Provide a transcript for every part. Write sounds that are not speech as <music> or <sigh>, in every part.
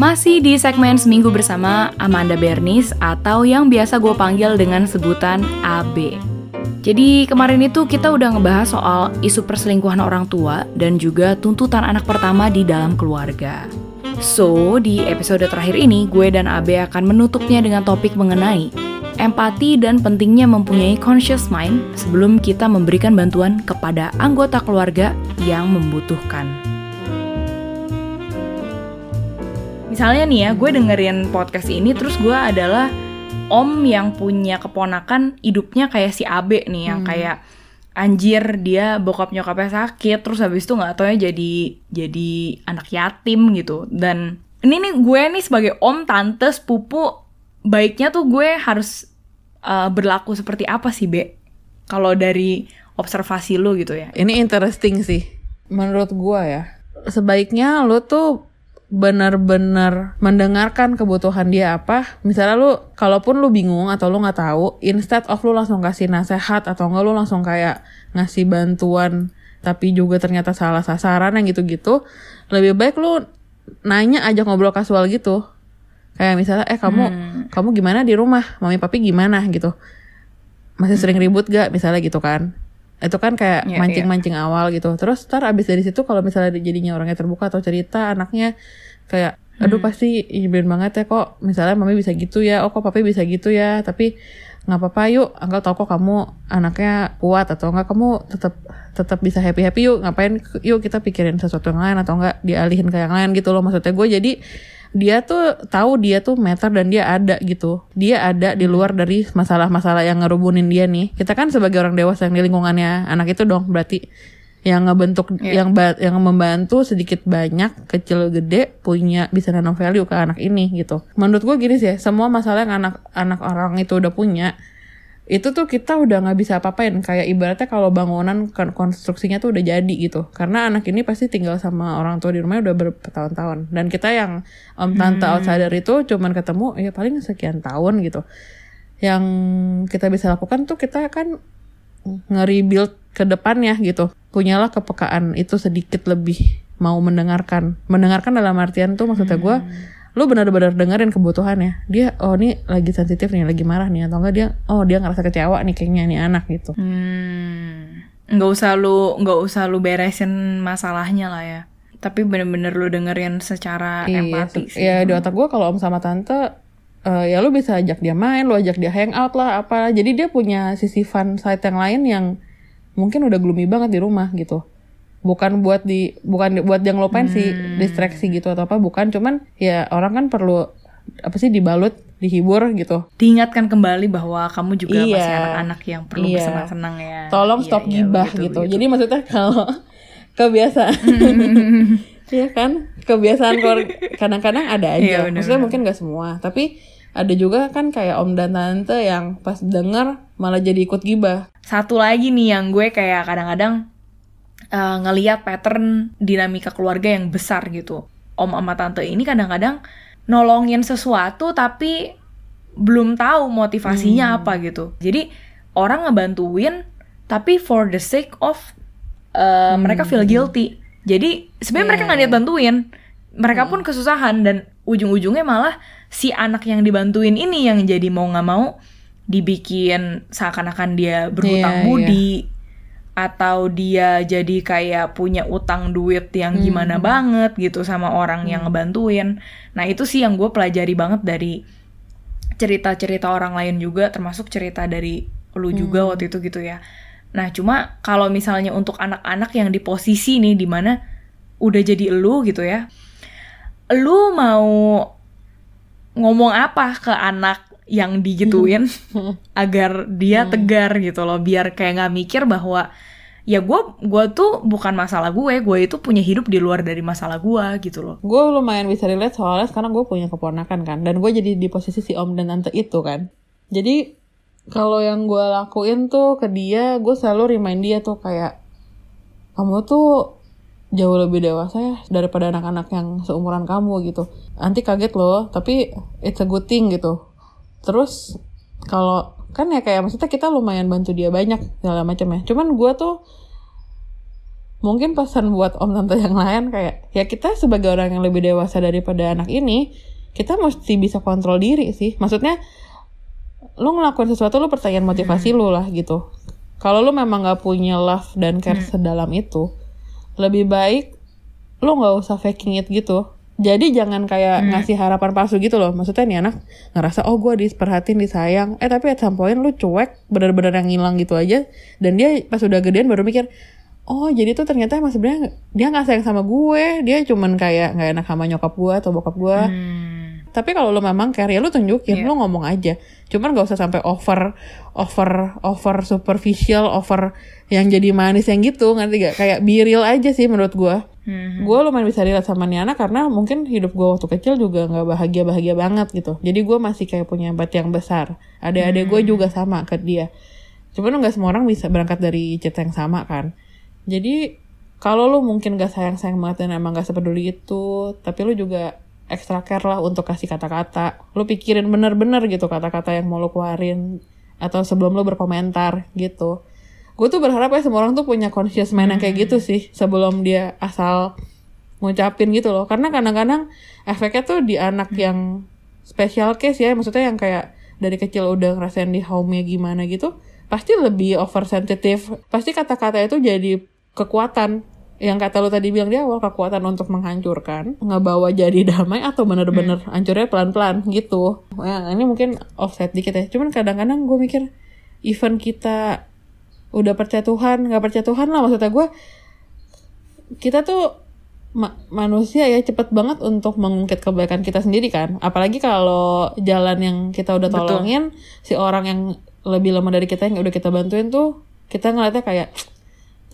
Masih di segmen Seminggu bersama Amanda Bernis atau yang biasa gue panggil dengan sebutan AB. Jadi kemarin itu kita udah ngebahas soal isu perselingkuhan orang tua dan juga tuntutan anak pertama di dalam keluarga. So, di episode terakhir ini gue dan AB akan menutupnya dengan topik mengenai empati dan pentingnya mempunyai conscious mind sebelum kita memberikan bantuan kepada anggota keluarga yang membutuhkan. Misalnya nih ya, gue dengerin podcast ini terus gue adalah om yang punya keponakan hidupnya kayak si Abe nih yang Hmm. kayak anjir dia bokap nyokapnya sakit terus habis itu nggak taunya jadi jadi anak yatim gitu dan ini nih gue nih sebagai om tante sepupu baiknya tuh gue harus uh, berlaku seperti apa sih be kalau dari observasi lu gitu ya Ini interesting sih. Menurut gua ya. Sebaiknya lu tuh benar-benar mendengarkan kebutuhan dia apa. Misalnya lu, kalaupun lu bingung atau lu nggak tahu, instead of lu langsung kasih nasehat atau enggak lu langsung kayak ngasih bantuan tapi juga ternyata salah sasaran yang gitu-gitu, lebih baik lu nanya aja ngobrol kasual gitu. Kayak misalnya, eh kamu kamu gimana di rumah? Mami papi gimana gitu? Masih sering ribut gak? Misalnya gitu kan? Itu kan kayak Iya, mancing-mancing awal gitu. Terus ntar abis dari situ kalau misalnya jadinya orangnya terbuka atau cerita anaknya kayak aduh pasti nyebelin banget ya kok. Misalnya mami bisa gitu ya. Oh kok papi bisa gitu ya. Tapi nggak apa-apa yuk. Angkel tau kok kamu anaknya kuat atau enggak. Kamu tetap tetap bisa happy happy yuk. Ngapain yuk kita pikirin sesuatu yang lain atau enggak dialihin ke yang lain gitu loh. Maksudnya gue jadi dia tuh tahu dia tuh meter dan dia ada gitu. Dia ada di luar dari masalah-masalah yang ngerubunin dia nih. Kita kan sebagai orang dewasa yang di lingkungannya anak itu dong berarti yang ngebentuk Iya. yang ba- yang membantu sedikit banyak kecil gede punya bisa nano value ke anak ini gitu. Menurut gue gini sih ya, semua masalah yang anak anak orang itu udah punya itu tuh kita udah nggak bisa apa-apain. Kayak ibaratnya kalau bangunan kon- konstruksinya tuh udah jadi gitu. Karena anak ini pasti tinggal sama orang tua di rumahnya udah bertahun-tahun. Dan kita yang om tante outsider itu cuman ketemu ya paling sekian tahun gitu. Yang kita bisa lakukan tuh kita kan nge-rebuild ke depannya gitu. Punyalah kepekaan itu sedikit lebih mau mendengarkan. Mendengarkan dalam artian tuh maksudnya gue lu benar-benar dengerin kebutuhannya dia oh ini lagi sensitif nih lagi marah nih atau enggak dia oh dia ngerasa kecewa nih kayaknya nih anak gitu Hmm, nggak usah lu nggak usah lu beresin masalahnya lah ya. Tapi bener-bener lu dengerin secara empati se- sih. ya di otak gue kalau om sama tante eh, ya lu bisa ajak dia main lu ajak dia hangout lah apa jadi dia punya sisi fun side yang lain yang mungkin udah gloomy banget di rumah gitu bukan buat di bukan buat dia ngelupain sih distraksi gitu atau apa bukan cuman ya orang kan perlu apa sih dibalut dihibur gitu Diingatkan kembali bahwa kamu juga Iya. masih anak-anak yang perlu Iya. bersenang-senang ya. tolong Iya, stop iya, gibah begitu, gitu. begitu. Jadi maksudnya kalau <laughs> kebiasaan <laughs> Iya kan? Kebiasaan kadang-kadang ada Iya, aja. bener-bener. Maksudnya mungkin gak semua, tapi ada juga kan kayak om dan tante yang pas denger malah jadi ikut gibah. Satu lagi nih yang gue kayak kadang-kadang eh, ngeliat pattern dinamika keluarga yang besar gitu. Om sama tante ini kadang-kadang nolongin sesuatu tapi belum tahu motivasinya apa gitu. Jadi orang ngebantuin tapi for the sake of eh, mereka feel guilty. Jadi sebenarnya mereka nggak niat bantuin. Mereka pun kesusahan dan ujung-ujungnya malah si anak yang dibantuin ini yang jadi mau nggak mau dibikin seakan-akan dia berhutang Iya, budi atau dia jadi kayak punya utang duit yang gimana banget gitu sama orang yang ngebantuin. Nah itu sih yang gue pelajari banget dari cerita-cerita orang lain juga, termasuk cerita dari lu juga waktu itu gitu ya. Nah cuma kalau misalnya untuk anak-anak yang di posisi nih di mana udah jadi lu gitu ya, lu mau ngomong apa ke anak yang digituin <laughs> agar dia tegar gitu loh biar kayak nggak mikir bahwa ya gue gua tuh bukan masalah gue gue itu punya hidup di luar dari masalah gue gitu loh Gue lumayan bisa relate soalnya sekarang gue punya keponakan kan, dan gue jadi di posisi si om dan tante itu kan. Jadi kalau yang gue lakuin tuh ke dia, gue selalu remind dia tuh kayak kamu tuh jauh lebih dewasa ya daripada anak-anak yang seumuran kamu gitu. Nanti kaget loh, tapi it's a good thing gitu. Terus kalau kan ya kayak maksudnya kita lumayan bantu dia banyak segala macam ya. Cuman gue tuh mungkin pesan buat om tante yang lain kayak ya kita sebagai orang yang lebih dewasa daripada anak ini kita mesti bisa kontrol diri sih. Maksudnya lu ngelakuin sesuatu lu pertanyaan motivasi lu lah gitu. Kalau lu memang nggak punya love dan care sedalam itu lebih baik lu nggak usah faking it gitu jadi jangan kayak ngasih harapan palsu gitu loh. Maksudnya nih anak ngerasa oh gue diperhatiin disayang. Eh tapi at some point lu cuek bener-bener yang ngilang gitu aja. Dan dia pas udah gedean baru mikir oh jadi tuh ternyata emang sebenarnya dia nggak sayang sama gue. Dia cuman kayak nggak enak sama nyokap gue atau bokap gue Hmm. tapi kalau lu memang care ya lu tunjukin lu ngomong aja. Cuman gak usah sampai over over over superficial over yang jadi manis yang gitu ngerti gak kayak be real aja sih menurut gua Hmm. gue lumayan bisa relate sama nih anak karena mungkin hidup gue waktu kecil juga nggak bahagia bahagia banget gitu. Jadi gue masih kayak punya empati yang besar. Adik-adik gue juga sama ke dia. Cuman nggak semua orang bisa berangkat dari cerita yang sama kan. Jadi kalau lu mungkin gak sayang sayang banget dan emang gak sepeduli itu tapi lu juga extra care lah untuk kasih kata-kata. Lu pikirin bener-bener gitu kata-kata yang mau lu keluarin atau sebelum lu berkomentar gitu gue tuh berharap ya semua orang tuh punya conscious mind yang kayak gitu sih sebelum dia asal ngucapin gitu loh. Karena kadang-kadang efeknya tuh di anak yang special case ya maksudnya yang kayak dari kecil udah ngerasain di home-nya gimana gitu pasti lebih oversensitive. Pasti kata-kata itu jadi kekuatan. Yang kata lu tadi bilang di awal kekuatan untuk menghancurkan ngebawa jadi damai atau bener-bener hancurnya pelan-pelan gitu. Ya, ini mungkin offset dikit ya. Cuman kadang-kadang gue mikir even kita udah percaya Tuhan nggak percaya Tuhan lah maksudnya gue kita tuh ma- manusia ya cepet banget untuk mengungkit kebaikan kita sendiri kan apalagi kalau jalan yang kita udah Betul. tolongin si orang yang lebih lemah dari kita yang udah kita bantuin tuh kita ngeliatnya kayak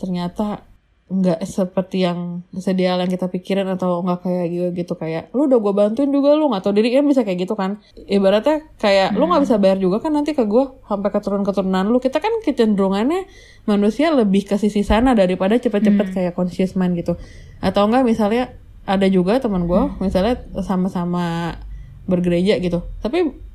ternyata nggak seperti yang sedial yang kita pikirin atau nggak kayak gitu gitu. Kayak lu udah gue bantuin juga lu nggak tahu diri. Kan bisa kayak gitu kan. Ibaratnya kayak lu nggak bisa bayar juga kan nanti ke gue sampai keturunan keturunan lu. Kita kan kecenderungannya manusia lebih ke sisi sana daripada cepet-cepet kayak conscious mind gitu. Atau enggak misalnya ada juga teman gue misalnya sama-sama bergereja gitu. Tapi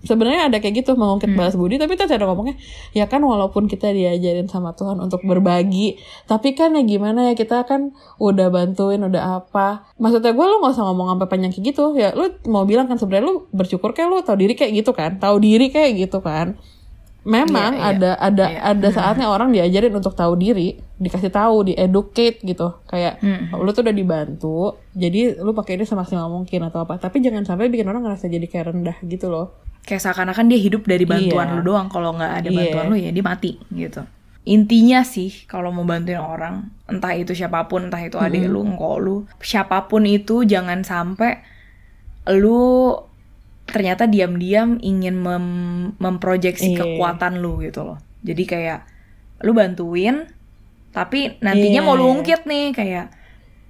sebenarnya ada kayak gitu mengungkit balas budi tapi kita cara ngomongnya ya kan walaupun kita diajarin sama Tuhan untuk berbagi tapi kan ya gimana ya kita kan udah bantuin udah apa. Maksudnya gue lu nggak usah ngomong sampai panjang kayak gitu. Ya lu mau bilang kan sebenarnya lu bersyukur kayak lu tahu diri kayak gitu kan tahu diri kayak gitu kan. Memang Iya, iya. ada ada Iya. ada saatnya orang diajarin untuk tahu diri dikasih tahu di educate gitu. Kayak Hmm. lu tuh udah dibantu jadi lu pakai ini semaksimal mungkin atau apa. Tapi jangan sampai bikin orang ngerasa jadi kayak rendah gitu loh kayak seakan-akan dia hidup dari bantuan Iya. lu doang kalau nggak ada Iya. bantuan lu ya dia mati gitu intinya sih kalau mau bantuin orang entah itu siapa pun entah itu adik lu engkau lu siapa pun itu jangan sampai lu ternyata diam-diam ingin mem- memproyeksi Iya. kekuatan lu gitu loh jadi kayak lu bantuin tapi nantinya Iya. mau lu ungkit nih kayak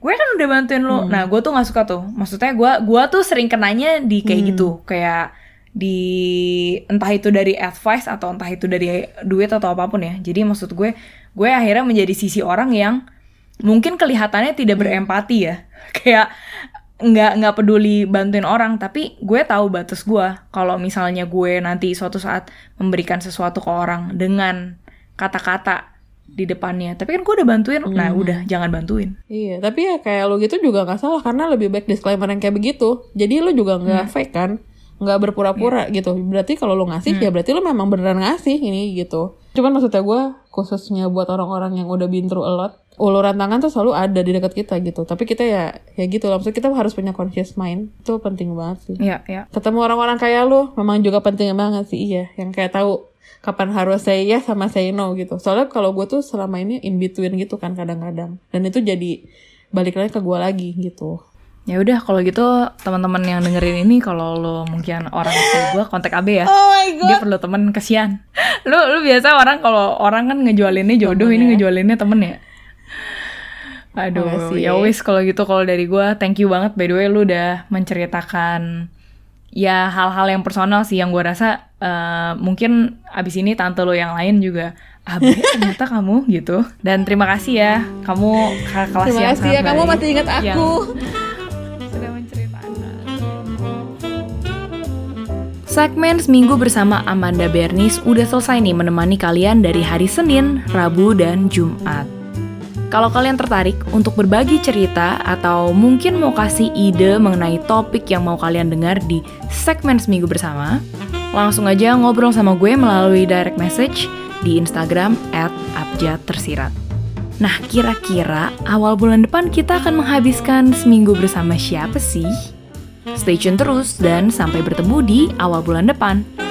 gue kan udah bantuin lu Hmm. nah gue tuh nggak suka tuh maksudnya gue gua tuh sering kenanya di kayak Hmm. gitu kayak di entah itu dari advice atau entah itu dari duit atau apa pun ya. Jadi maksud gue gue akhirnya menjadi sisi orang yang mungkin kelihatannya tidak Hmm. berempati ya. <laughs> Kayak nggak nggak peduli bantuin orang tapi gue tahu batas gue. Kalau misalnya gue nanti suatu saat memberikan sesuatu ke orang dengan kata-kata di depannya. Tapi kan gue udah bantuin. Nah Hmm. udah jangan bantuin. Iya tapi ya kayak lu gitu juga nggak salah karena lebih baik disclaimer yang kayak begitu. Jadi lu juga nggak fake kan nggak berpura-pura gitu. Berarti kalau lu ngasih ya berarti lu memang beneran ngasih ini gitu. Cuman maksudnya gue khususnya buat orang-orang yang udah been through a lot uluran tangan tuh selalu ada di dekat kita gitu. Tapi kita ya ya gitu lah. Maksudnya kita harus punya conscious mind. Itu penting banget sih. Ya ya ketemu orang-orang kayak lu memang juga penting banget sih iya. Yang kayak tahu kapan harus say yes sama say no gitu. Soalnya kalau gue tuh selama ini in between gitu kan kadang-kadang. Dan itu jadi balik lagi ke gue lagi gitu ya udah kalau gitu teman-teman yang dengerin ini kalau lo mungkin orang kayak gue kontak AB ya. Oh my dia perlu temen kesian. <laughs> Lu lu biasa orang kalau orang kan ngejualinnya jodoh Temen ini ya. ngejualinnya temen ya? Aduh Makasih. ya wis kalau gitu kalau dari gua thank you banget. By the way lu udah menceritakan ya hal-hal yang personal sih yang gua rasa eh, mungkin abis ini tante lo yang lain juga Abe <laughs> ternyata kamu gitu. Dan terima kasih ya kamu kelas terima yang kasih ya kamu masih ingat yang aku. sudah Segmen Seminggu bersama Amanda Bernis udah selesai nih menemani kalian dari hari Senin, Rabu, dan Jumat. Kalau kalian tertarik untuk berbagi cerita atau mungkin mau kasih ide mengenai topik yang mau kalian dengar di segmen Seminggu Bersama, langsung aja ngobrol sama gue melalui direct message di Instagram @abjadtersirat. Nah, kira-kira awal bulan depan kita akan menghabiskan seminggu bersama siapa sih? Stay tune terus dan sampai bertemu di awal bulan depan.